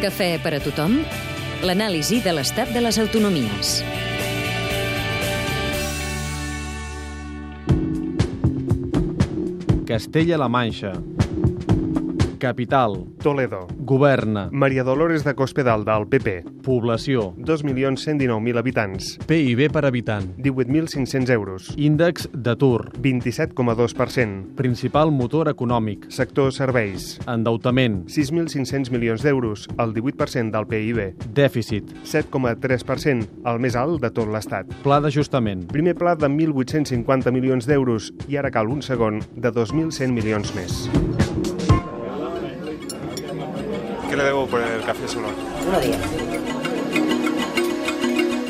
Cafè per a tothom? L'anàlisi de l'estat de les autonomies. Castella-La Manxa. Capital. Toledo. Governa. Maria Dolores de Cospedal, del PP. Població. 2.119.000 habitants. PIB per habitant. 18.500 euros. Índex d'atur. 27,2%. Principal motor econòmic. Sector serveis. Endeutament. 6.500 milions d'euros, el 18% del PIB. Dèficit. 7,3%, el més alt de tot l'Estat. Pla d'ajustament. Primer pla de 1.850 milions d'euros i ara cal un segon de 2.100 milions més. ¿Qué le debo por el café solo?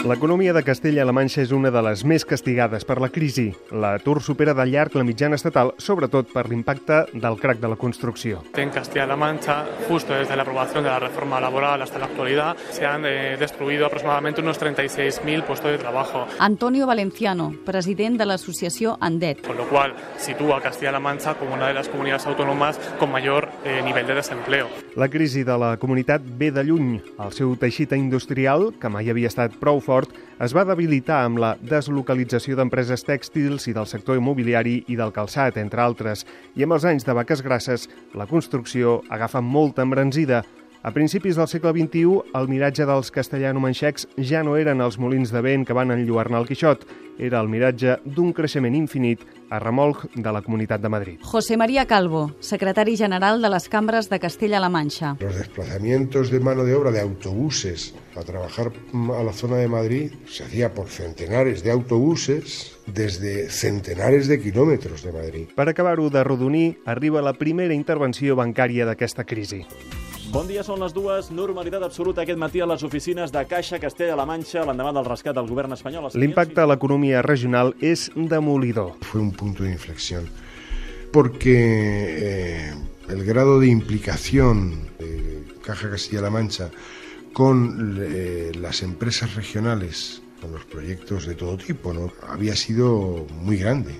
L'economia de Castella-La Manxa és una de les més castigades per la crisi. L'atur supera de llarg la mitjana estatal, sobretot per l'impacte del crac de la construcció. En Castilla-La Mancha, justo desde la aprobación de la reforma laboral hasta la actualidad, se han eh, destruido aproximadamente unos 36.000 puestos de trabajo, Antonio Valenciano, president de l'associació ANDET. con lo cual sitúa a Castilla-La Mancha como una de las comunidades autónomas con mayor eh, nivel de desempleo. La crisi de la comunitat ve de lluny. El seu teixit industrial, que mai havia estat prou fort, es va debilitar amb la deslocalització d'empreses tèxtils i del sector immobiliari i del calçat, entre altres. I amb els anys de vaques grasses, la construcció agafa molta embranzida. A principis del segle XXI, el miratge dels castellano-manxecs ja no eren els molins de vent que van enlluernar el Quixot, era el miratge d'un creixement infinit a remolc de la Comunitat de Madrid. José María Calvo, secretari general de les cambres de Castella-La Manxa. Los desplazamientos de mano de obra de autobuses a trabajar a la zona de Madrid se hacía por centenares de autobuses desde centenares de kilómetros de Madrid. Per acabar-ho de rodonir, arriba la primera intervenció bancària d'aquesta crisi. Bon dia, són les dues. Normalitat absoluta aquest matí a les oficines de Caixa Castella-La Manxa l'endemà del rescat del govern espanyol. L'impacte a l'economia regional és demolidor. Fue un punto de inflexión porque eh, el grado de implicación de Caja Castilla-La Mancha con eh, las empresas regionales, con los proyectos de todo tipo, ¿no? había sido muy grande.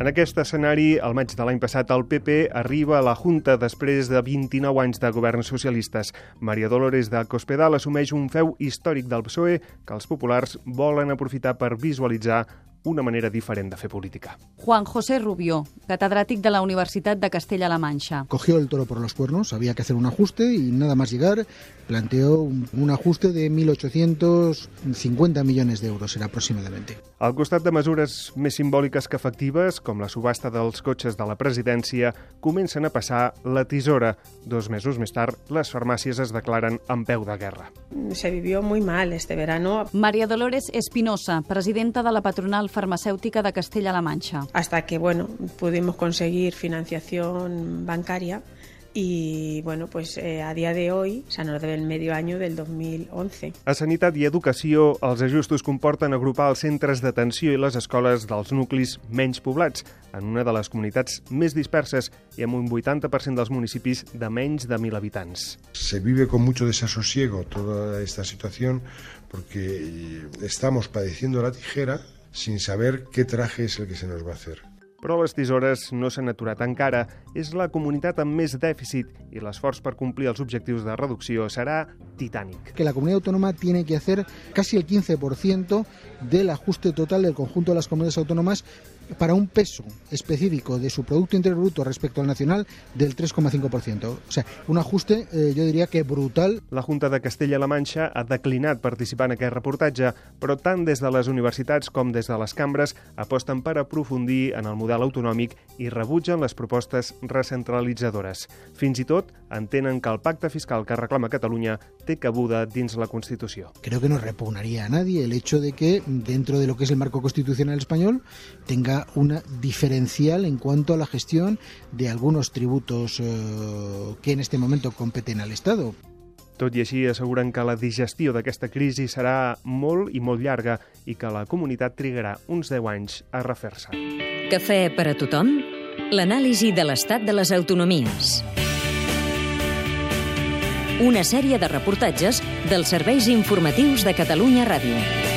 En aquest escenari, al maig de l'any passat, el PP arriba a la Junta després de 29 anys de governs socialistes. Maria Dolores de Cospedal assumeix un feu històric del PSOE que els populars volen aprofitar per visualitzar una manera diferent de fer política. Juan José Rubió, catedràtic de la Universitat de Castella-La Manxa. cogió el toro por los cuernos, había que hacer un ajuste y nada más llegar planteó un, un ajuste de 1.850 millones de euros era aproximadamente. Al costat de mesures més simbòliques que efectives, com la subhasta dels cotxes de la presidència, comencen a passar la tisora. Dos mesos més tard, les farmàcies es declaren en peu de guerra. Se vivió muy mal este verano María Dolores Espinosa, presidenta de la patronal farmacèutica de Castella-La Manxa. hasta que bueno pudimos conseguir financiación bancaria y bueno pues eh, a día de hoy o sea nos debe el medio año del 2011 A Sanitat i Educació, els ajustos comporten agrupar els centres d'atenció i les escoles dels nuclis menys poblats, en una de les comunitats més disperses i amb un 80% dels municipis de menys de 1.000 habitants. Se vive con mucho desasosiego toda esta situación porque eh, estamos padeciendo la tijera sin saber qué traje es el que se nos va a hacer. Però les tisores no s'han aturat encara. És la comunitat amb més dèficit i l'esforç per complir els objectius de reducció serà titànic. Que la comunidad autónoma tiene que hacer casi el 15% del ajuste total del conjunto de las comunidades autónomas para un peso específico de su Producto Interior Bruto respecto al nacional del 3,5%. O sea, un ajuste, eh, yo diría que brutal La Junta de Castella-La Manxa ha declinat participar en aquest reportatge, però tant des de les universitats com des de les cambres aposten per aprofundir en el model autonòmic i rebutgen les propostes recentralitzadores. Fins i tot entenen que el pacte fiscal que reclama Catalunya té cabuda dins la Constitució. creo que no repugnaría a nadie el hecho de que dentro de lo que es el marco constitucional español tenga una diferencial en cuanto a la gestión de algunos tributos eh, que en este momento competen al Estado. Tot i així, asseguren que la digestió d'aquesta crisi serà molt i molt llarga i que la comunitat trigarà uns 10 anys a refer-se. Cafè per a tothom? L'anàlisi de l'estat de les autonomies. Una sèrie de reportatges dels serveis informatius de Catalunya Ràdio.